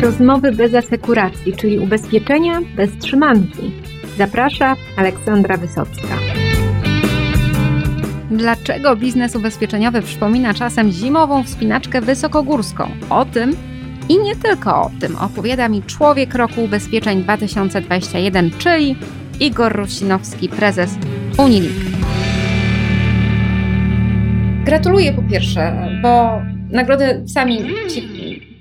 Rozmowy bez asekuracji, czyli ubezpieczenia bez trzymanki. Zaprasza Aleksandra Wysocka. Dlaczego biznes ubezpieczeniowy przypomina czasem zimową wspinaczkę wysokogórską? O tym i nie tylko o tym opowiada mi człowiek roku ubezpieczeń 2021, czyli Igor Rusinowski, prezes Unilink. Gratuluję po pierwsze, bo nagrodę sami ci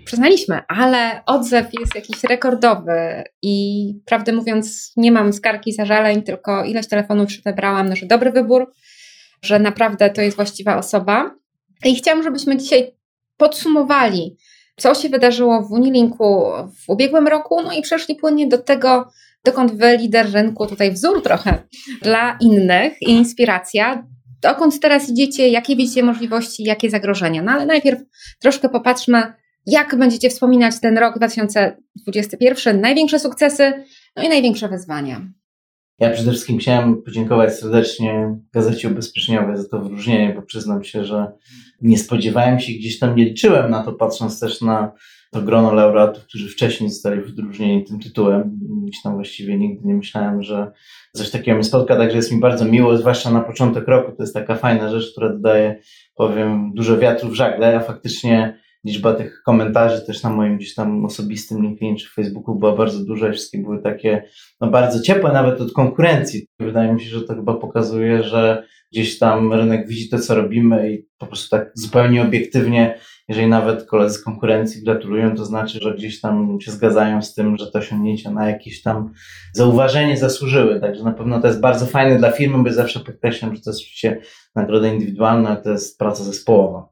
przyznaliśmy, ale odzew jest jakiś rekordowy i prawdę mówiąc nie mam skargi, zażaleń, tylko ileś telefonów już no, że dobry wybór, że naprawdę to jest właściwa osoba. I chciałam, żebyśmy dzisiaj podsumowali, co się wydarzyło w Unilinku w ubiegłym roku, no i przeszli płynnie do tego, dokąd wy, lider rynku, tutaj wzór trochę dla innych i inspiracja, dokąd teraz idziecie, jakie widzicie możliwości, jakie zagrożenia. No ale najpierw troszkę popatrzmy, jak będziecie wspominać ten rok 2021, największe sukcesy, no i największe wyzwania. Ja przede wszystkim chciałem podziękować serdecznie Gazecie Ubezpieczeniowej za to wyróżnienie, bo przyznam się, że nie spodziewałem się, gdzieś tam nie liczyłem na to, patrząc też na to grono laureatów, którzy wcześniej zostali wyróżnieni tym tytułem. Gdzieś tam właściwie nigdy nie myślałem, że coś takiego mnie spotka, także jest mi bardzo miło, zwłaszcza na początek roku. To jest taka fajna rzecz, która dodaje, powiem, dużo wiatru w żagle, a faktycznie liczba tych komentarzy też na moim gdzieś tam osobistym LinkedIn czy Facebooku była bardzo duża i wszystkie były takie no bardzo ciepłe nawet od konkurencji. Wydaje mi się, że to chyba pokazuje, że gdzieś tam rynek widzi to, co robimy i po prostu tak zupełnie obiektywnie, jeżeli nawet koledzy z konkurencji gratulują, to znaczy, że gdzieś tam się zgadzają z tym, że te osiągnięcia na jakieś tam zauważenie zasłużyły. Także na pewno to jest bardzo fajne dla firmy, bo zawsze podkreślam, że to jest oczywiście nagroda indywidualna, to jest praca zespołowa.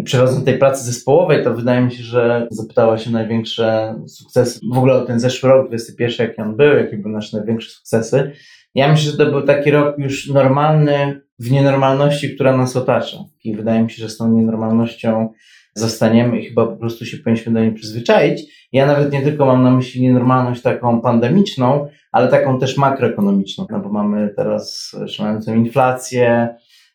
I przechodząc do tej pracy zespołowej, to wydaje mi się, że zapytała się największe sukcesy, w ogóle o ten zeszły rok, 21, jaki on był, jakie były nasze największe sukcesy. Ja myślę, że to był taki rok już normalny w nienormalności, która nas otacza. I wydaje mi się, że z tą nienormalnością zostaniemy i chyba po prostu się powinniśmy do niej przyzwyczaić. Ja nawet nie tylko mam na myśli nienormalność taką pandemiczną, ale taką też makroekonomiczną, no bo mamy teraz szalejącą inflację,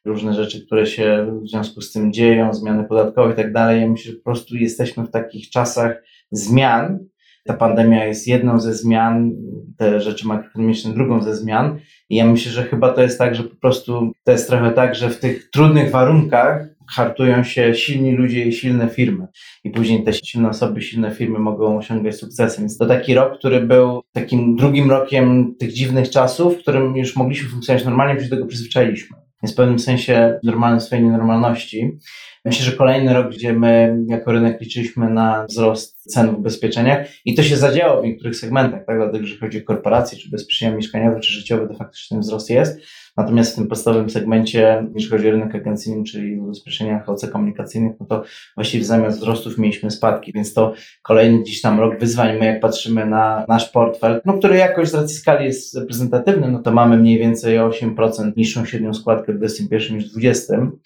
różne rzeczy, które się w związku z tym dzieją, zmiany podatkowe i tak dalej. Ja myślę, że po prostu jesteśmy w takich czasach zmian. Ta pandemia jest jedną ze zmian, te rzeczy makroekonomiczne drugą ze zmian. I ja myślę, że chyba to jest tak, że po prostu to jest trochę tak, że w tych trudnych warunkach hartują się silni ludzie i silne firmy. I później te silne osoby, silne firmy mogą osiągać sukcesy. Więc to taki rok, który był takim drugim rokiem tych dziwnych czasów, w którym już mogliśmy funkcjonować normalnie, bo się do tego przyzwyczailiśmy jest w pewnym sensie w swojej nienormalności. Myślę, że kolejny rok, gdzie my jako rynek liczyliśmy na wzrost cen w ubezpieczeniach i to się zadziało w niektórych segmentach, tak? Dlatego, że chodzi o korporacje, czy ubezpieczenia mieszkaniowe, czy życiowe, to faktycznie ten wzrost jest. Natomiast w tym podstawowym segmencie, jeśli chodzi o rynek agencyjny, czyli w ubezpieczeniach OC komunikacyjnych, no to właściwie zamiast wzrostów mieliśmy spadki, więc to kolejny gdzieś tam rok wyzwań. My jak patrzymy na nasz portfel, no który jakoś z racji skali jest reprezentatywny, no to mamy mniej więcej o 8% niższą średnią składkę w 2021 niż w 2020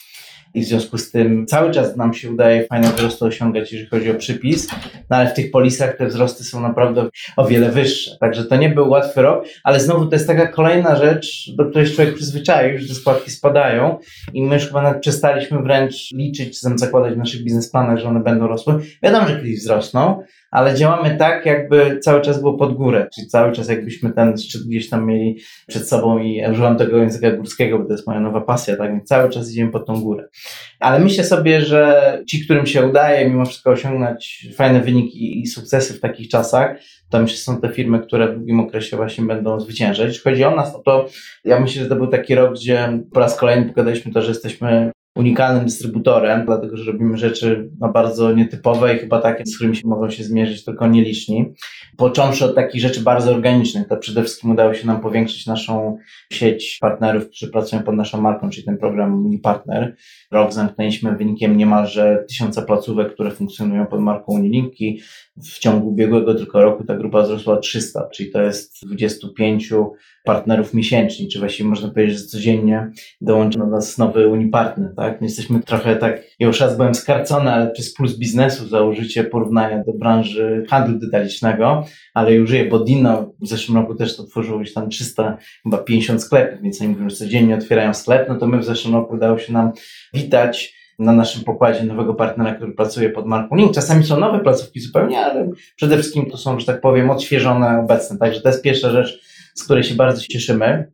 i w związku z tym cały czas nam się udaje fajne wzrosty osiągać, jeżeli chodzi o przypis, no ale w tych polisach te wzrosty są naprawdę o wiele wyższe. Także to nie był łatwy rok, ale znowu to jest taka kolejna rzecz, do której człowiek przyzwyczaił, że te składki spadają i my już chyba nawet przestaliśmy wręcz liczyć, czy zakładać w naszych biznesplanach, że one będą rosły. Wiadomo, że kiedyś wzrosną, ale działamy tak, jakby cały czas było pod górę, czyli cały czas jakbyśmy ten szczyt gdzieś tam mieli przed sobą i używam tego języka górskiego, bo to jest moja nowa pasja, tak, więc cały czas idziemy pod tą górę. Ale myślę sobie, że ci, którym się udaje mimo wszystko osiągnąć fajne wyniki i sukcesy w takich czasach, to myślę, są te firmy, które w długim okresie właśnie będą zwyciężać. Jeśli chodzi o nas, no to ja myślę, że to był taki rok, gdzie po raz kolejny pokazaliśmy to, że jesteśmy unikalnym dystrybutorem, dlatego że robimy rzeczy no, bardzo nietypowe i chyba takie, z którymi się mogą się zmierzyć tylko nieliczni. Począwszy od takich rzeczy bardzo organicznych, to przede wszystkim udało się nam powiększyć naszą sieć partnerów, którzy pracują pod naszą marką, czyli ten program UniPartner. Rok zamknęliśmy wynikiem niemalże tysiąca placówek, które funkcjonują pod marką Unilinki. W ciągu ubiegłego tylko roku ta grupa wzrosła 300, czyli to jest 25 partnerów miesięcznie, czy właściwie można powiedzieć, że codziennie dołącza do nas nowy Unipartner, tak? My jesteśmy trochę tak, już raz byłem skarcony, ale przez plus biznesu za użycie porównania do branży handlu detalicznego, ale już żyję, bo Dino w zeszłym roku też otworzyło już tam 300, chyba 50 sklepów, więc oni mówią, codziennie otwierają sklep, no to my w zeszłym roku udało się nam witać na naszym pokładzie nowego partnera, który pracuje pod marką Link. Czasami są nowe placówki zupełnie, ale przede wszystkim to są, że tak powiem, odświeżone obecne. Także to jest pierwsza rzecz, z której się bardzo cieszymy.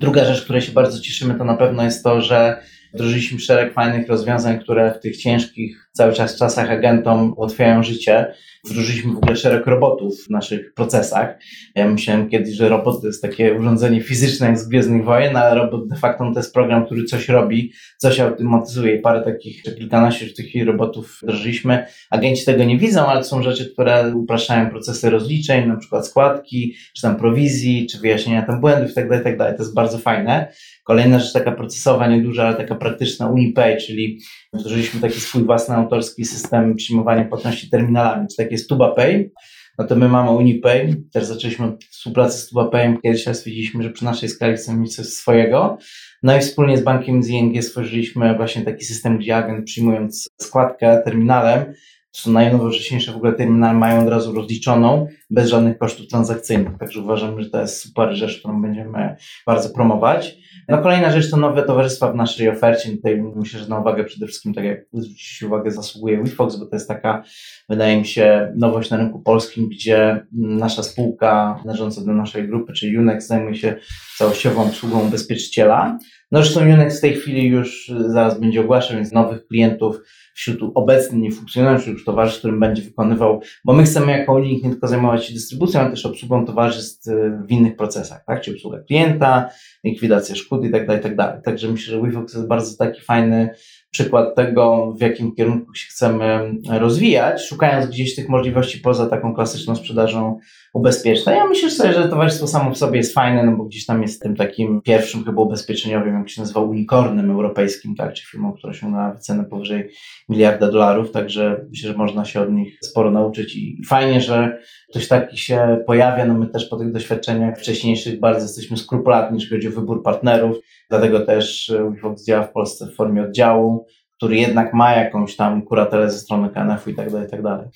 Druga rzecz, której się bardzo cieszymy, to na pewno jest to, że wdrożyliśmy szereg fajnych rozwiązań, które w tych ciężkich cały czas czasach agentom ułatwiają życie. Wdrożyliśmy w ogóle szereg robotów w naszych procesach. Ja myślałem kiedyś, że robot to jest takie urządzenie fizyczne jak z Gwiezdnych Wojen, ale robot de facto to jest program, który coś robi, coś automatyzuje i parę takich, kilkanaście w chwili robotów wdrożyliśmy. Agenci tego nie widzą, ale są rzeczy, które upraszczają procesy rozliczeń, na przykład składki, czy tam prowizji, czy wyjaśnienia tam błędów itd., tak itd. Tak to jest bardzo fajne. Kolejna rzecz taka procesowa, nieduża, ale taka praktyczna, UniPay, czyli wdrożyliśmy taki swój własny autorski system przyjmowania płatności terminalami, czy takie jest TubaPay. No to my mamy UniPay, też zaczęliśmy od współpracy z TubaPayem, kiedyś raz stwierdziliśmy, że przy naszej skali chcemy mieć coś swojego. No i wspólnie z bankiem z ING stworzyliśmy właśnie taki system, gdzie agent przyjmując składkę terminalem, to są najnowocześniejsze w ogóle terminale, mają od razu rozliczoną, bez żadnych kosztów transakcyjnych. Także uważam, że to jest super rzecz, którą będziemy bardzo promować. No kolejna rzecz to nowe towarzystwa w naszej ofercie. Tutaj myślę, że na uwagę przede wszystkim, tak jak zwrócić uwagę, zasługuje WeFox, bo to jest taka, wydaje mi się, nowość na rynku polskim, gdzie nasza spółka należąca do naszej grupy, czyli Unex, zajmuje się całościową obsługą ubezpieczyciela. No zresztą Unex w tej chwili już zaraz będzie ogłaszał, więc nowych klientów wśród obecnych funkcjonujących już towarzystw, którym będzie wykonywał, bo my chcemy jako Unilink nie tylko zajmować się dystrybucją, ale też obsługą towarzystw y, w innych procesach, tak? Czyli obsługa klienta, likwidacja szkód i tak dalej, tak dalej. Także myślę, że WeFox jest bardzo taki fajny przykład tego, w jakim kierunku się chcemy rozwijać, szukając gdzieś tych możliwości poza taką klasyczną sprzedażą ubezpieczeń. Ja myślę sobie, że towarzystwo samo w sobie jest fajne, no bo gdzieś tam jest tym takim pierwszym chyba ubezpieczeniowym, jak się nazywa, unicornem europejskim, tak, czy firmą, która osiągnęła cenę powyżej miliarda dolarów, także myślę, że można się od nich sporo nauczyć i fajnie, że ktoś taki się pojawia, no my też po tych doświadczeniach wcześniejszych bardzo jesteśmy skrupulatni, jeśli chodzi o wybór partnerów, dlatego też WeFox działa w Polsce w formie oddziału, który jednak ma jakąś tam kuratelę ze strony KNF-u i tak dalej, i tak dalej.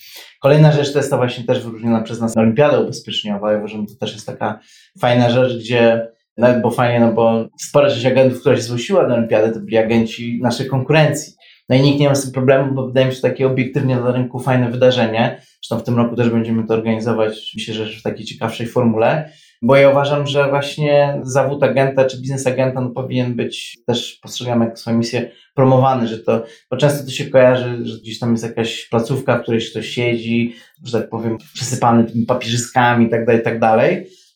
Kolejna rzecz to jest ta właśnie też wyróżniona przez nas Olimpiada Ubezpieczeniowa. Ja uważam, to też jest taka fajna rzecz, gdzie bo fajnie, no bo spora część agentów, która się zgłosiła do Olimpiady, to byli agenci naszej konkurencji. No i nikt nie ma z tym problemu, bo wydaje mi się to takie obiektywnie dla rynku fajne wydarzenie. Zresztą w tym roku też będziemy to organizować, myślę, że w takiej ciekawszej formule bo ja uważam, że właśnie zawód agenta czy biznes agenta no, powinien być też postrzegany jako swoją misję promowany, że to, bo często to się kojarzy, że gdzieś tam jest jakaś placówka, w której ktoś siedzi, że tak powiem, przysypany tymi papierzyskami i tak dalej, i tak.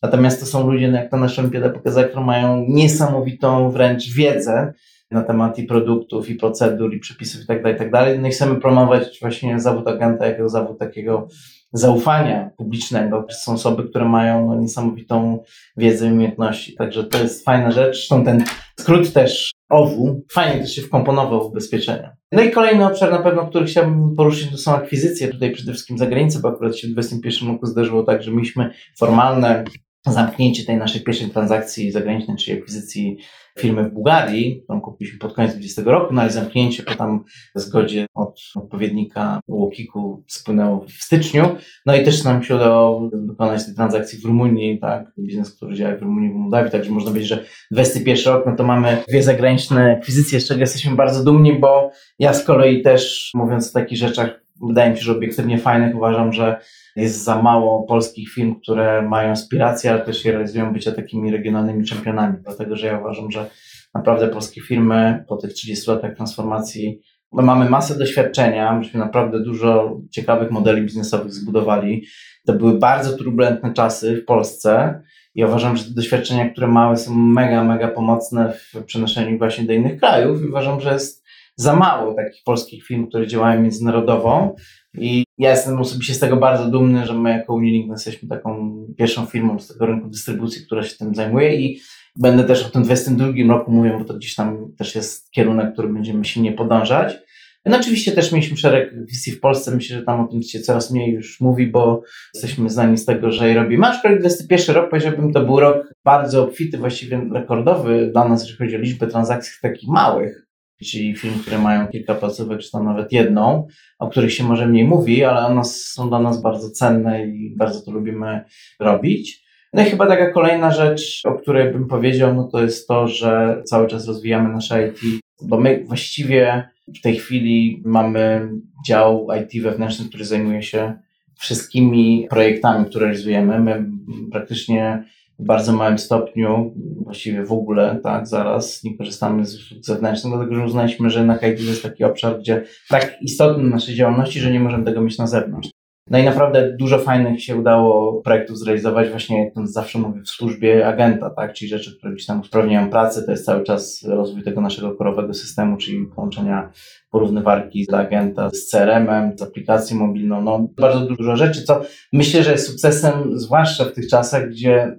Natomiast to są ludzie, no jak ta nasza olimpiada pokazała, którzy mają niesamowitą wręcz wiedzę na temat i produktów, i procedur, i przepisów i tak dalej, i tak dalej. No i chcemy promować właśnie zawód agenta jako zawód takiego zaufania publicznego. Są osoby, które mają no, niesamowitą wiedzę i umiejętności. Także to jest fajna rzecz. Zresztą ten skrót też OWU fajnie też się wkomponował w ubezpieczenia. No i kolejny obszar na pewno, który chciałbym poruszyć, to są akwizycje. Tutaj przede wszystkim za granicę, bo akurat się w 2021 roku zdarzyło tak, że mieliśmy formalne zamknięcie tej naszej pierwszej transakcji zagranicznej, czyli akwizycji firmy w Bułgarii, którą kupiliśmy pod koniec 2020 roku, no ale zamknięcie po tam zgodzie od odpowiednika Łokiku spłynęło w styczniu. No i też nam się udało dokonać tej transakcji w Rumunii, tak, biznes, który działa w Rumunii, w Mołdawii, także można powiedzieć, że 21 rok, no to mamy dwie zagraniczne akwizycje, z czego jesteśmy bardzo dumni, bo ja z kolei też, mówiąc o takich rzeczach, wydaje mi się, że obiektywnie fajnych, uważam, że jest za mało polskich firm, które mają aspiracje, ale też je realizują bycia takimi regionalnymi czempionami, dlatego że ja uważam, że naprawdę polskie firmy po tych 30 latach transformacji my mamy masę doświadczenia, myśmy naprawdę dużo ciekawych modeli biznesowych zbudowali. To były bardzo turbulentne czasy w Polsce i uważam, że te doświadczenia, które mamy, są mega, mega pomocne w przenoszeniu właśnie do innych krajów i uważam, że jest za mało takich polskich firm, które działają międzynarodowo i ja jestem osobiście z tego bardzo dumny, że my jako Unilink jesteśmy taką pierwszą firmą z tego rynku dystrybucji, która się tym zajmuje i będę też o tym 2022 roku mówił, bo to gdzieś tam też jest kierunek, który będziemy silnie podążać. No oczywiście też mieliśmy szereg wizji w Polsce, myślę, że tam o tym się coraz mniej już mówi, bo jesteśmy znani z tego, że je robimy. Aczkolwiek 21 rok, powiedziałbym, to był rok bardzo obfity, właściwie rekordowy dla nas, jeżeli chodzi o liczbę transakcji takich małych czyli film, które mają kilka placówek, czy tam nawet jedną, o których się może mniej mówi, ale one są dla nas bardzo cenne i bardzo to lubimy robić. No i chyba taka kolejna rzecz, o której bym powiedział, no to jest to, że cały czas rozwijamy nasze IT, bo my właściwie W tej chwili mamy dział IT wewnętrzny, który zajmuje się wszystkimi projektami, które realizujemy. My praktycznie w bardzo małym stopniu, właściwie w ogóle, tak, zaraz nie korzystamy z usług zewnętrznych, dlatego że uznaliśmy, że na IT jest taki obszar, gdzie tak istotny naszej działalności, że nie możemy tego mieć na zewnątrz. No i naprawdę dużo fajnych się udało projektów zrealizować, właśnie to zawsze mówię, w służbie agenta, tak? Czyli rzeczy, które gdzieś tam usprawniają pracę, to jest cały czas rozwój tego naszego korowego systemu, czyli połączenia porównywarki z agenta z CRM-em, z aplikacją mobilną, no bardzo dużo rzeczy, co myślę, że jest sukcesem, zwłaszcza w tych czasach, gdzie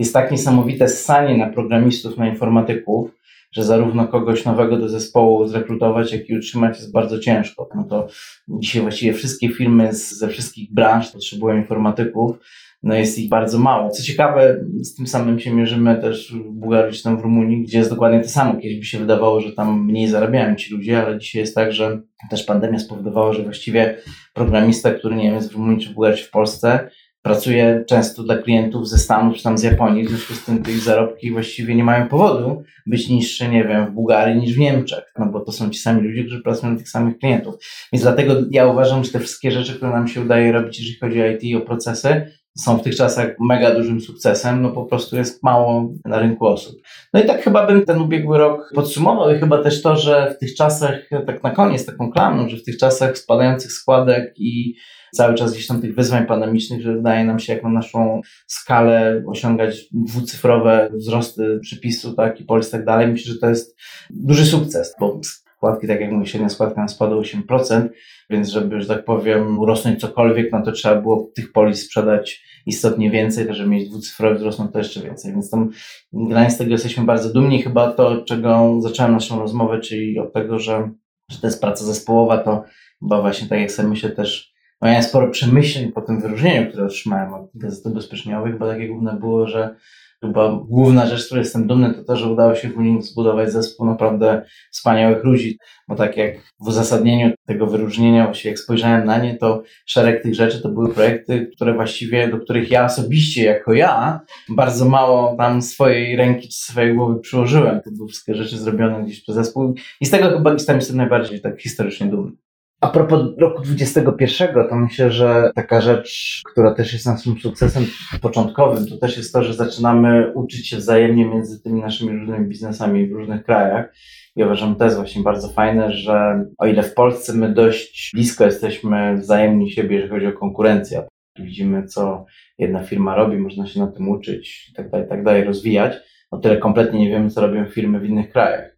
jest tak niesamowite ssanie na programistów, na informatyków, że zarówno kogoś nowego do zespołu zrekrutować, jak i utrzymać jest bardzo ciężko. No to dzisiaj właściwie wszystkie firmy z, ze wszystkich branż potrzebują informatyków, no jest ich bardzo mało. Co ciekawe, z tym samym się mierzymy też w Bułgarii czy tam w Rumunii, gdzie jest dokładnie to samo. Kiedyś by się wydawało, że tam mniej zarabiają ci ludzie, ale dzisiaj jest tak, że też pandemia spowodowała, że właściwie programista, który nie wiem, jest w Rumunii czy w Bułgarii czy w Polsce, Pracuję często dla klientów ze Stanów czy tam z Japonii, w związku z tym tych zarobki właściwie nie mają powodu być niższe, nie wiem, w Bułgarii niż w Niemczech, no bo to są ci sami ludzie, którzy pracują dla tych samych klientów. Więc dlatego ja uważam, że te wszystkie rzeczy, które nam się udaje robić, jeżeli chodzi o IT i o procesy, są w tych czasach mega dużym sukcesem, no po prostu jest mało na rynku osób. No i tak chyba bym ten ubiegły rok podsumował i chyba też to, że w tych czasach, tak na koniec taką klamną, że w tych czasach spadających składek i cały czas gdzieś tam tych wyzwań pandemicznych, że wydaje nam się jak na naszą skalę osiągać dwucyfrowe wzrosty przypisu, tak, i polis tak dalej. Myślę, że to jest duży sukces, bo składki, tak jak mówię, średnia składka nam spadła 8%, więc żeby, że tak powiem, urosnąć cokolwiek, no to trzeba było tych polis sprzedać istotnie więcej, to żeby mieć dwucyfrowy wzrost, no to jeszcze więcej. Więc tam generalnie z tego jesteśmy bardzo dumni. Chyba to, czego zacząłem naszą rozmowę, czyli od tego, że, że to jest praca zespołowa, to chyba właśnie tak jak sobie myślę też miałem sporo przemyśleń po tym wyróżnieniu, które otrzymałem od Gazety Ubezpieczeniowych, bo takie główne było, że chyba główna rzecz, z której jestem dumny, to to, że udało się w Unii zbudować zespół naprawdę wspaniałych ludzi, bo tak jak w uzasadnieniu tego wyróżnienia, właśnie jak spojrzałem na nie, to szereg tych rzeczy to były projekty, które właściwie, do których ja osobiście, jako ja, bardzo mało tam swojej ręki czy swojej głowy przyłożyłem. To były wszystkie rzeczy zrobione gdzieś przez zespół i z tego chyba jestem najbardziej tak historycznie dumny. A propos roku 21, to myślę, że taka rzecz, która też jest naszym sukcesem początkowym, to też jest to, że zaczynamy uczyć się wzajemnie między tymi naszymi różnymi biznesami w różnych krajach. I uważam, to jest właśnie bardzo fajne, że o ile w Polsce my dość blisko jesteśmy wzajemni siebie, jeżeli chodzi o konkurencję, widzimy, co jedna firma robi, można się na tym uczyć i tak dalej, tak dalej, rozwijać, o tyle kompletnie nie wiemy, co robią firmy w innych krajach.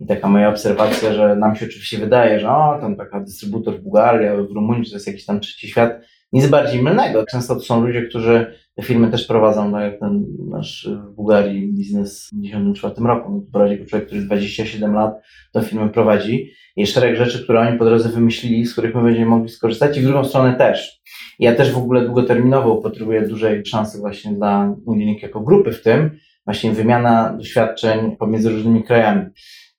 I taka moja obserwacja, że nam się oczywiście wydaje, że o, tam taka dystrybutor w Bułgarii w Rumunii, to jest jakiś tam trzeci świat, nic bardziej mylnego. Często to są ludzie, którzy te firmy też prowadzą, tak jak ten nasz w Bułgarii biznes w 1994 roku. No, prowadzi go człowiek, który 27 lat tę firmę prowadzi. Jest szereg rzeczy, które oni po drodze wymyślili, z których my będziemy mogli skorzystać i w drugą stronę też. Ja też w ogóle długoterminowo upatruję dużej szansy właśnie dla Unilink jako grupy w tym, właśnie wymiana doświadczeń pomiędzy różnymi krajami.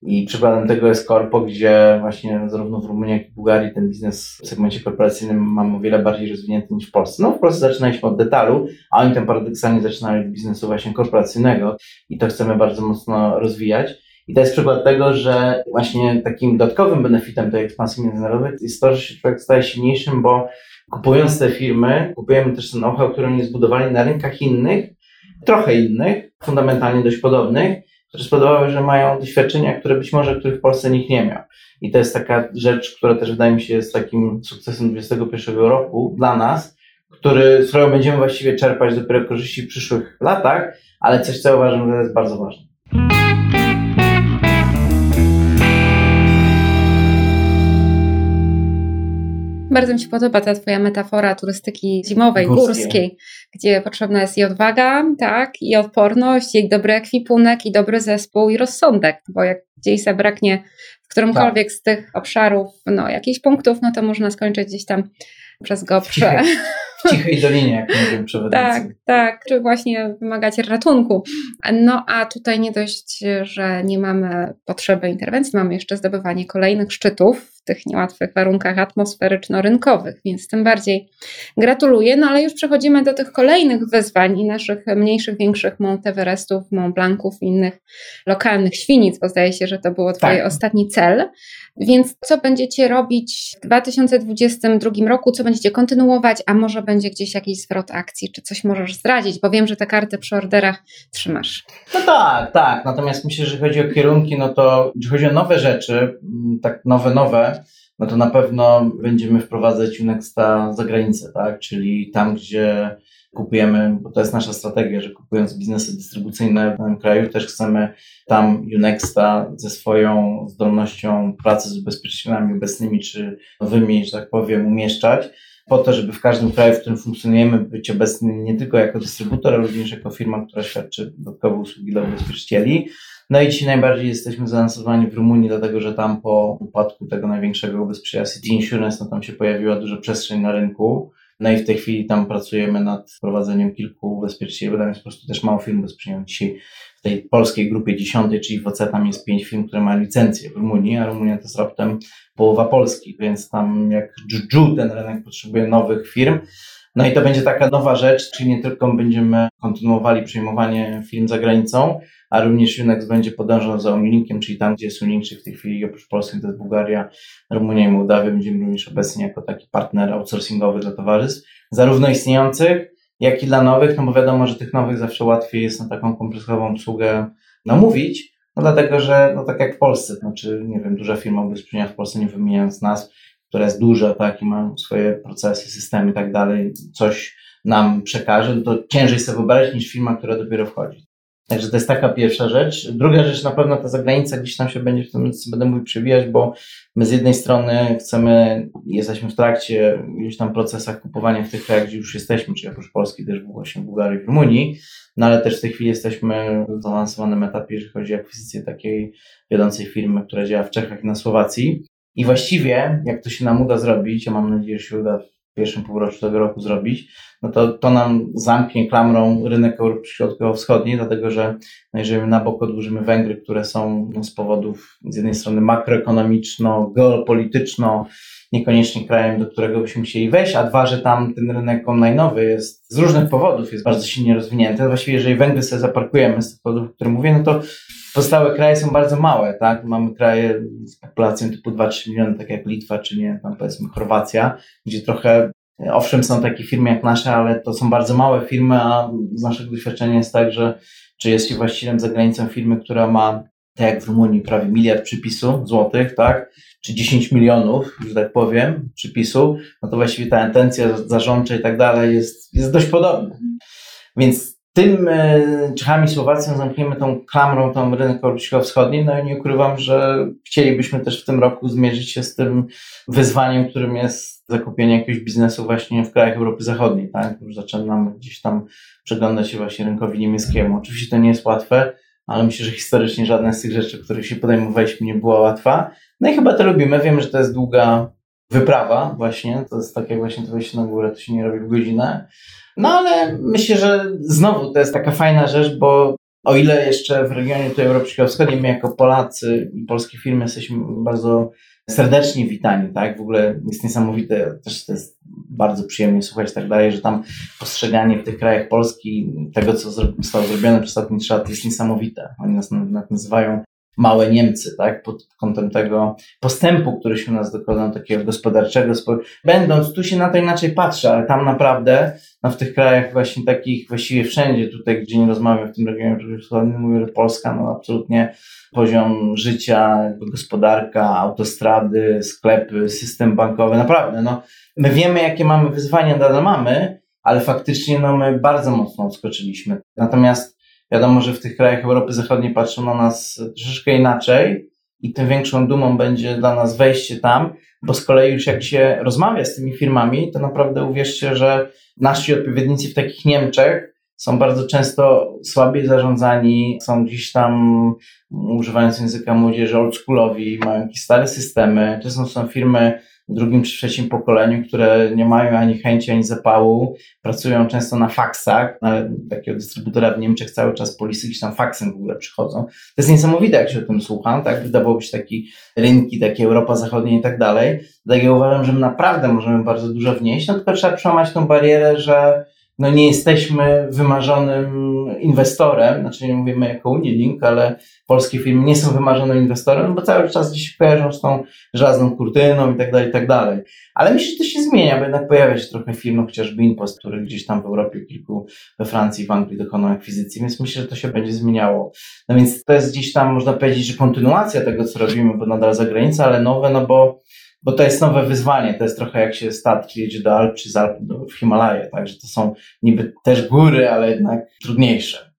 I przykładem tego jest Corpo, gdzie właśnie zarówno w Rumunii, jak i Bułgarii ten biznes w segmencie korporacyjnym mamy o wiele bardziej rozwinięty niż w Polsce. No w Polsce zaczynaliśmy od detalu, a oni tam paradoksalnie zaczynali od biznesu właśnie korporacyjnego i to chcemy bardzo mocno rozwijać. I to jest przykład tego, że właśnie takim dodatkowym benefitem tej ekspansji międzynarodowej jest to, że się człowiek staje silniejszym, bo kupując te firmy, kupujemy też ten know-how, który oni zbudowali na rynkach innych, trochę innych, fundamentalnie dość podobnych, które spowodowały, że mają doświadczenia, które być może, których w Polsce nikt nie miał. I to jest taka rzecz, która też wydaje mi się jest takim sukcesem 2021 roku dla nas, który, z którego będziemy właściwie czerpać dopiero korzyści w przyszłych latach, ale coś, co uważam, że jest bardzo ważne. Bardzo mi się podoba ta Twoja metafora turystyki zimowej, górskiej, górskiej gdzie potrzebna jest i odwaga, tak, i odporność, i dobry ekwipunek, i dobry zespół, i rozsądek, bo jak gdzieś zabraknie w którymkolwiek tak. z tych obszarów no, jakichś punktów, no to można skończyć gdzieś tam przez gopcze. W cichej dolinie, jak mówią przewodnicy. Tak, tak, czy właśnie wymagać ratunku. No a tutaj nie dość, że nie mamy potrzeby interwencji, mamy jeszcze zdobywanie kolejnych szczytów, w tych niełatwych warunkach atmosferyczno-rynkowych, więc tym bardziej gratuluję. No ale już przechodzimy do tych kolejnych wyzwań i naszych mniejszych, większych Monteverestów, Mont Blanców i innych lokalnych świnic, bo zdaje się, że to było Twój tak. ostatni cel. Więc co będziecie robić w 2022 roku? Co będziecie kontynuować, a może będzie gdzieś jakiś zwrot akcji? Czy coś możesz zdradzić? Bo wiem, że te karty przy orderach trzymasz. No tak, tak. Natomiast myślę, że chodzi o kierunki, no to jeśli chodzi o nowe rzeczy, mm, tak nowe, nowe, no to na pewno będziemy wprowadzać Unexta za granicę, tak? Czyli tam, gdzie kupujemy, bo to jest nasza strategia, że kupując biznesy dystrybucyjne w danym kraju, też chcemy tam Unexta ze swoją zdolnością pracy z ubezpieczycielami obecnymi czy nowymi, że tak powiem, umieszczać po to, żeby w każdym kraju, w którym funkcjonujemy, być obecny nie tylko jako dystrybutor, ale również jako firma, która świadczy dodatkowe usługi dla ubezpieczycieli. No i dzisiaj najbardziej jesteśmy zaawansowani w Rumunii, dlatego że tam po upadku tego największego ubezpieczyciela City Insurance, no tam się pojawiła duża przestrzeń na rynku. No i w tej chwili tam pracujemy nad wprowadzeniem kilku ubezpieczycieli, bo tam jest po prostu też mało firm ubezpieczeniowych. Dzisiaj w tej polskiej grupie dziesiątej, czyli w OC, tam jest pięć firm, które mają licencję w Rumunii, a Rumunia to jest raptem połowa Polski, więc tam jak dżdżu ten rynek potrzebuje nowych firm. No i to będzie taka nowa rzecz, czyli nie tylko będziemy kontynuowali przejmowanie firm za granicą, a również Unex będzie podążał za Unilinkiem, czyli tam, gdzie jest Unilink, w tej chwili oprócz Polski to jest Bułgaria, Rumunia i Mołdawia, będziemy również obecni jako taki partner outsourcingowy dla towarzystw, zarówno istniejących, jak i dla nowych, no bo wiadomo, że tych nowych zawsze łatwiej jest na taką kompleksową usługę namówić, no dlatego, że no tak jak w Polsce, znaczy, nie wiem, duża firma ubezpieczenia w Polsce, nie wymieniając nas, która jest duża, tak, i ma swoje procesy, systemy i tak dalej, coś nam przekaże, no to ciężej sobie wyobrazić niż firma, która dopiero wchodzi. Także to jest taka pierwsza rzecz. Druga rzecz, na pewno ta zagranica gdzieś tam się będzie w tym, co będę mógł przewijać, bo my z jednej strony chcemy, jesteśmy w trakcie gdzieś tam procesach kupowania w tych krajach, gdzie już jesteśmy, czyli oprócz Polski też właśnie w Bułgarii, w Rumunii, no ale też w tej chwili jesteśmy w zaawansowanym etapie, jeżeli chodzi o akwizycję takiej wiodącej firmy, która działa w Czechach i na Słowacji. I właściwie, jak to się nam uda zrobić, ja mam nadzieję, że się uda w pierwszym półroczu tego roku zrobić, no to to nam zamknie klamrą rynek Europy Środkowo-Wschodniej, dlatego że no jeżeli na bok odłożymy Węgry, które są no, z powodów z jednej strony makroekonomiczno, geopolityczno, niekoniecznie krajem, do którego byśmy chcieli wejść, a dwa, że tam ten rynek online'owy jest z różnych powodów jest bardzo silnie rozwinięty. Właściwie jeżeli Węgry sobie zaparkujemy z tych powodów, o których mówię, no to pozostałe kraje są bardzo małe, tak? Mamy kraje z populacją typu 2-3 miliony, tak jak Litwa, czy nie, tam powiedzmy Chorwacja, gdzie trochę, owszem, są takie firmy jak nasze, ale to są bardzo małe firmy, a z naszego doświadczenia jest tak, że czy jest się właścicielem za granicą firmy, która ma, tak jak w Rumunii, prawie miliard przypisu złotych, tak? Czy 10 milionów, że tak powiem, przypisu, no to właściwie ta intencja zarządcza i tak dalej jest, jest dość podobna. Więc tym e, Czechami Słowacją zamkniemy tą klamrą tą rynek wschodni, no i nie ukrywam, że chcielibyśmy też w tym roku zmierzyć się z tym wyzwaniem, którym jest zakupienie jakiegoś biznesu właśnie w krajach Europy Zachodniej, tak? Już zaczynamy gdzieś tam przeglądać się właśnie rynkowi niemieckiemu. Oczywiście to nie jest łatwe, ale myślę, że historycznie żadna z tych rzeczy, których się podejmowaliśmy, nie była łatwa. No i chyba to lubimy. Wiemy, że to jest długa wyprawa właśnie. To jest tak jak właśnie to wejście na górę, to się nie robi w godzinę. No ale myślę, że znowu to jest taka fajna rzecz, bo o ile jeszcze w regionie tutaj Europy Środkowo-Wschodniej my jako Polacy i polskie firmy jesteśmy bardzo serdecznie witani, tak? W ogóle jest niesamowite, też to jest bardzo przyjemnie słuchać tak dalej, że tam postrzeganie w tych krajach Polski tego, co zostało zrobione przez ostatnie trzy lata jest niesamowite. Oni nas nazywają małe Niemcy, tak, pod kątem tego postępu, który się u nas dokonał, takiego gospodarczego, będąc, tu się na to inaczej patrzy, ale tam naprawdę, no w tych krajach właśnie takich, właściwie wszędzie tutaj, gdzie nie rozmawiam w tym regionie mówię, że Polska, no absolutnie poziom życia, gospodarka, autostrady, sklepy, system bankowy, naprawdę, no my wiemy, jakie mamy wyzwania, nadal mamy, ale faktycznie, no my bardzo mocno odskoczyliśmy. Natomiast Wiadomo, że w tych krajach Europy Zachodniej patrzą na nas troszeczkę inaczej i tym większą dumą będzie dla nas wejście tam, bo z kolei już jak się rozmawia z tymi firmami, to naprawdę uwierzcie, że nasi odpowiednicy w takich Niemczech są bardzo często słabiej zarządzani, są gdzieś tam, używając języka młodzieży, oldschoolowi, mają jakieś stare systemy. To są, są firmy, drugim czy trzecim pokoleniu, które nie mają ani chęci, ani zapału, pracują często na faksach, na takiego dystrybutora w Niemczech cały czas polisy gdzieś tam faksem w ogóle przychodzą. To jest niesamowite, jak się o tym słucham, tak? Wydawałoby się taki rynki, takie Europa Zachodnia i tak dalej. Tak ja uważam, że my naprawdę możemy bardzo dużo wnieść, no tylko trzeba przełamać tą barierę, że no nie jesteśmy wymarzonym inwestorem, znaczy nie mówimy jako Unilink, ale polskie firmy nie są wymarzonym inwestorem, bo cały czas gdzieś kojarzą z tą żelazną kurtyną i tak dalej, i tak dalej. Ale myślę, że to się zmienia, bo jednak pojawia się trochę firm, no chociażby Inpost, który gdzieś tam w Europie, kilku we Francji, w Anglii dokonał akwizycji, więc myślę, że to się będzie zmieniało. No więc to jest gdzieś tam, można powiedzieć, że kontynuacja tego, co robimy, bo nadal za granicą, ale nowe, no bo bo to jest nowe wyzwanie. To jest trochę jak się statki jedzie do Alp czy z Alp do, w Himalaje, także to są niby też góry, ale jednak trudniejsze.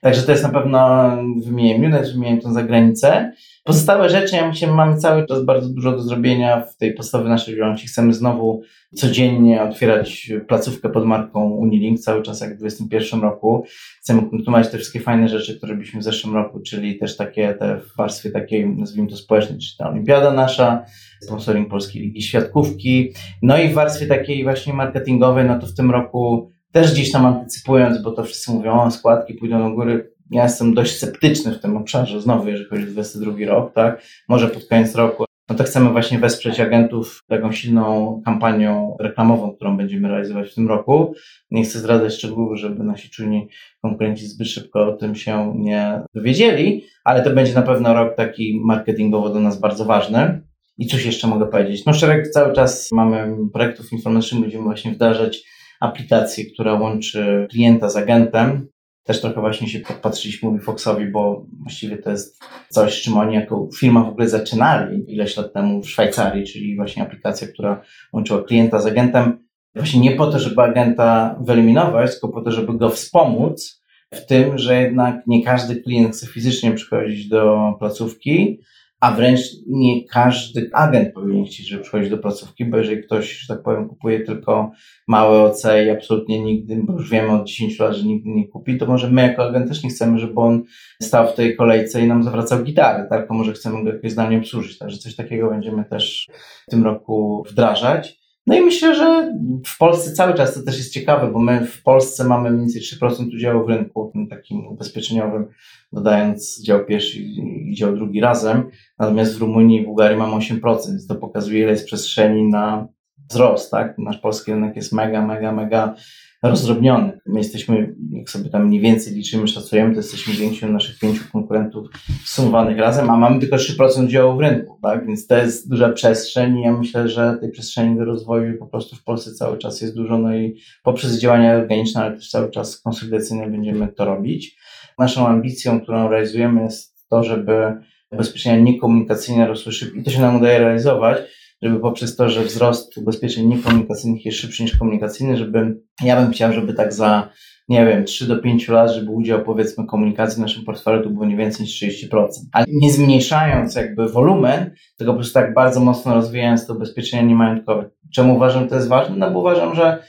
Także to jest na pewno, wymieniłem Junet, wymieniłem tą zagranicę. Pozostałe rzeczy, ja myślę, mamy cały czas bardzo dużo do zrobienia w tej podstawie naszej działalności. Chcemy znowu codziennie otwierać placówkę pod marką Unilink, cały czas jak w 2021 roku. Chcemy kontynuować te wszystkie fajne rzeczy, które robiliśmy w zeszłym roku, czyli też takie te w warstwie takiej, nazwijmy to społecznej, czyli ta olimpiada nasza, sponsoring Polskiej Ligi Świadkówki. No i w warstwie takiej właśnie marketingowej, no to w tym roku też gdzieś tam antycypując, bo to wszyscy mówią, o składki pójdą do góry, ja jestem dość sceptyczny w tym obszarze, znowu jeżeli chodzi o 22 rok, tak, może pod koniec roku, no to chcemy właśnie wesprzeć agentów taką silną kampanią reklamową, którą będziemy realizować w tym roku. Nie chcę zdradzać szczegółów, żeby nasi czujni konkurenci zbyt szybko o tym się nie dowiedzieli, ale to będzie na pewno rok taki marketingowo do nas bardzo ważny. I coś jeszcze mogę powiedzieć? No szereg cały czas mamy projektów informatycznych, będziemy właśnie wdrażać aplikację, która łączy klienta z agentem. Też trochę właśnie się podpatrzyliśmy Foxowi, bo właściwie to jest coś, czym oni jako firma w ogóle zaczynali ileś lat temu w Szwajcarii, czyli właśnie aplikacja, która łączyła klienta z agentem. Właśnie nie po to, żeby agenta wyeliminować, tylko po to, żeby go wspomóc w tym, że jednak nie każdy klient chce fizycznie przychodzić do placówki, a wręcz nie każdy agent powinien chcieć, żeby przychodzić do placówki, bo jeżeli ktoś, że tak powiem, kupuje tylko małe OC i absolutnie nigdy, bo już wiemy od 10 lat, że nigdy nie kupi, to może my jako agent też nie chcemy, żeby on stał w tej kolejce i nam zawracał gitarę, tak? To może chcemy go jakoś zdalnie obsłużyć, także coś takiego będziemy też w tym roku wdrażać. No i myślę, że w Polsce cały czas to też jest ciekawe, bo my w Polsce mamy mniej więcej 3% udziału w rynku, tym takim ubezpieczeniowym, dodając dział pierwszy i dział drugi razem. Natomiast w Rumunii i Bułgarii mamy 8%, więc to pokazuje, ile jest przestrzeni na wzrost, tak? Nasz polski rynek jest mega, mega, mega rozdrobniony. My jesteśmy, jak sobie tam mniej więcej liczymy, szacujemy, to jesteśmy więksi od naszych pięciu konkurentów sumowanych razem, a mamy tylko 3% udziału w rynku, tak? Więc to jest duża przestrzeń i ja myślę, że tej przestrzeni do rozwoju po prostu w Polsce cały czas jest dużo, no i poprzez działania organiczne, ale też cały czas konsolidacyjne będziemy to robić. Naszą ambicją, którą realizujemy jest to, żeby ubezpieczenia niekomunikacyjne rosły szybko i to się nam udaje realizować, żeby poprzez to, że wzrost ubezpieczeń niekomunikacyjnych jest szybszy niż komunikacyjny, żeby ja bym chciał, żeby tak za nie wiem, 3 do 5 lat, żeby udział powiedzmy komunikacji w naszym portfelu to było nie więcej niż 30%. Ale nie zmniejszając jakby wolumen, tylko po prostu tak bardzo mocno rozwijając to ubezpieczenia niemajątkowe. Czemu uważam, że to jest ważne? No bo uważam, że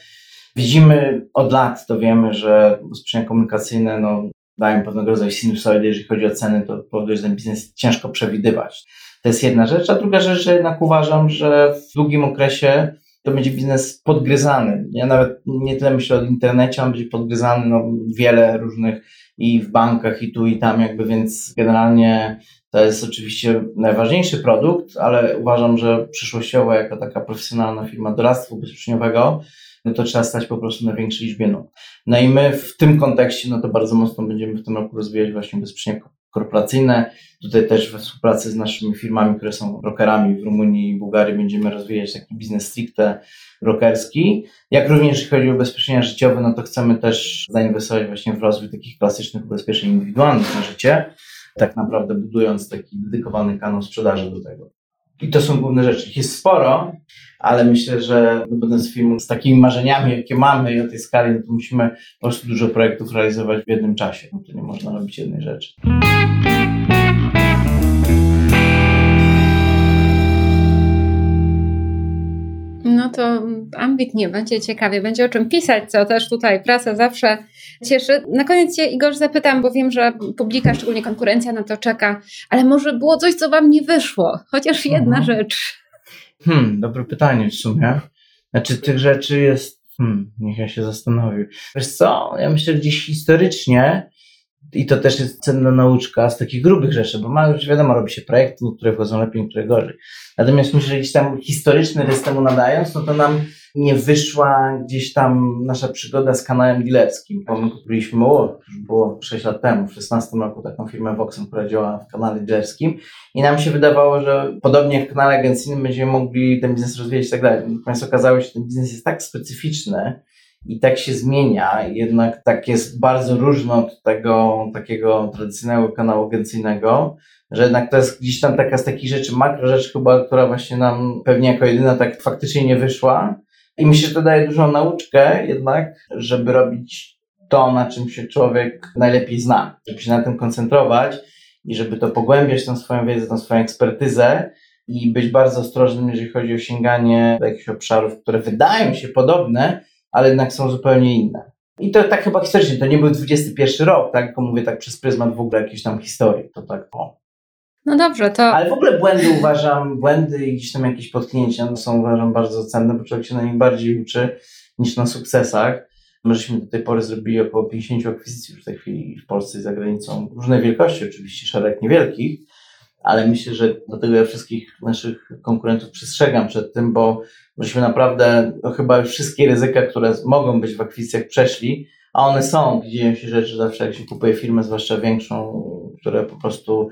widzimy od lat, to wiemy, że ubezpieczenia komunikacyjne no, dają pewnego rodzaju sinusoidy, jeżeli chodzi o ceny, to powoduje, że ten biznes ciężko przewidywać. To jest jedna rzecz. A druga rzecz, że jednak uważam, że w długim okresie to będzie biznes podgryzany. Ja nawet nie tyle myślę o internecie, on będzie podgryzany no, wiele różnych i w bankach, i tu, i tam, jakby, więc generalnie to jest oczywiście najważniejszy produkt, ale uważam, że przyszłościowo, jako taka profesjonalna firma doradztwa ubezpieczeniowego, no to trzeba stać po prostu na większej liczbie nóg. No i my w tym kontekście, no to bardzo mocno będziemy w tym roku rozwijać właśnie ubezpieczenia korporacyjne. Tutaj też we współpracy z naszymi firmami, które są brokerami w Rumunii i Bułgarii będziemy rozwijać taki biznes stricte brokerski. Jak również jeśli chodzi o ubezpieczenia życiowe, no to chcemy też zainwestować właśnie w rozwój takich klasycznych ubezpieczeń indywidualnych na życie, tak naprawdę budując taki dedykowany kanał sprzedaży do tego. I to są główne rzeczy. Ich jest sporo, ale myślę, że będąc filmu z takimi marzeniami, jakie mamy i o tej skali, no to musimy po prostu dużo projektów realizować w jednym czasie. No to nie można robić jednej rzeczy. No to ambitnie, będzie ciekawie, będzie o czym pisać, co też tutaj prasa zawsze cieszy. Na koniec Cię, Igor, zapytam, bo wiem, że publika, szczególnie konkurencja na to czeka, ale może było coś, co Wam nie wyszło? Chociaż jedna mhm. rzecz. Hmm, dobre pytanie w sumie. Znaczy tych rzeczy jest, hmm, niech ja się zastanowię. Wiesz co, ja myślę, że gdzieś historycznie i to też jest cenna nauczka z takich grubych rzeczy, bo ma już wiadomo, robi się projekty, niektóre wchodzą lepiej, niektóre gorzej. Natomiast myślę, że gdzieś tam historyczny rys temu nadając, no to nam nie wyszła gdzieś tam nasza przygoda z kanałem dealerskim. Bo my kupiliśmy, o, już było 6 lat temu, w 16 roku taką firmę Voxem, która działała w kanale dealerskim i nam się wydawało, że podobnie jak w kanale agencyjnym będziemy mogli ten biznes rozwijać i tak dalej. Natomiast okazało się, że ten biznes jest tak specyficzny, i tak się zmienia, jednak tak jest bardzo różno od tego takiego tradycyjnego kanału agencyjnego, że jednak to jest gdzieś tam taka z takich rzeczy, makro rzecz chyba, która właśnie nam pewnie jako jedyna tak faktycznie nie wyszła. I myślę, że to daje dużą nauczkę jednak, żeby robić to, na czym się człowiek najlepiej zna, żeby się na tym koncentrować i żeby to pogłębiać, tą swoją wiedzę, tą swoją ekspertyzę i być bardzo ostrożnym, jeżeli chodzi o sięganie do jakichś obszarów, które wydają się podobne, ale jednak są zupełnie inne. I to tak chyba historycznie, to nie był 21 rok, tak? Tylko mówię tak przez pryzmat w ogóle jakiejś tam historii. To tak o. No dobrze, to. Ale w ogóle błędy uważam, błędy i gdzieś tam jakieś potknięcia są uważam bardzo cenne, bo człowiek się na nich bardziej uczy niż na sukcesach. My żeśmy do tej pory zrobili około 50 akwizycji już w tej chwili w Polsce i za granicą. Różnej wielkości, oczywiście, szereg niewielkich, ale myślę, że dlatego ja wszystkich naszych konkurentów przestrzegam przed tym, bo myśmy naprawdę no chyba wszystkie ryzyka, które mogą być w akwizycjach przeszli, a one są. Dzieją się rzeczy zawsze, jak się kupuje firmę, zwłaszcza większą, które po prostu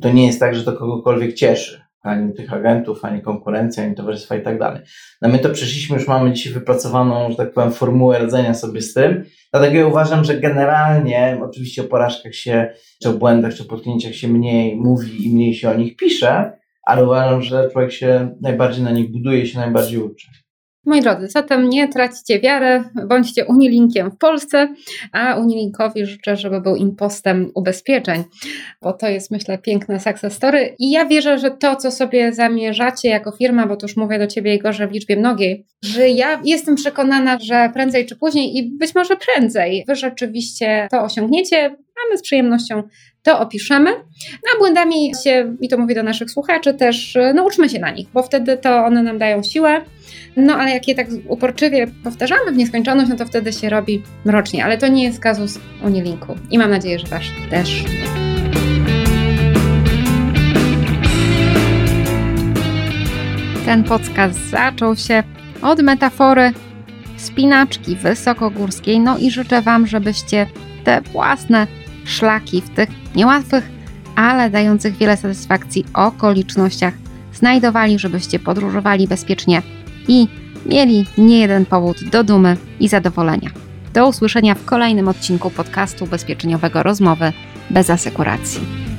to nie jest tak, że to kogokolwiek cieszy. Ani tych agentów, ani konkurencja, ani towarzystwa i tak dalej. No my to przeszliśmy, już mamy dzisiaj wypracowaną, że tak powiem, formułę radzenia sobie z tym. Dlatego ja uważam, że generalnie, oczywiście o porażkach się, czy o błędach, czy o potknięciach się mniej mówi i mniej się o nich pisze, ale uważam, że człowiek się najbardziej na nich buduje się najbardziej uczy. Moi drodzy, zatem nie traćcie wiary, bądźcie Unilinkiem w Polsce, a Unilinkowi życzę, żeby był impostem ubezpieczeń, bo to jest myślę piękne success story i ja wierzę, że to, co sobie zamierzacie jako firma, bo to już mówię do Ciebie Igorze w liczbie mnogiej, że ja jestem przekonana, że prędzej czy później i być może prędzej Wy rzeczywiście to osiągniecie, a my z przyjemnością to opiszemy. No a błędami się, i to mówię do naszych słuchaczy, też nauczmy się na nich, bo wtedy to one nam dają siłę. No ale jak je tak uporczywie powtarzamy w nieskończoność, no to wtedy się robi mrocznie. Ale to nie jest kazus Unilinku. I mam nadzieję, że Wasz też. Ten podcast zaczął się od metafory spinaczki wysokogórskiej. No i życzę Wam, żebyście te własne szlaki w tych niełatwych, ale dających wiele satysfakcji okolicznościach znajdowali, żebyście podróżowali bezpiecznie i mieli nie jeden powód do dumy i zadowolenia. Do usłyszenia w kolejnym odcinku podcastu ubezpieczeniowego Rozmowy bez asekuracji.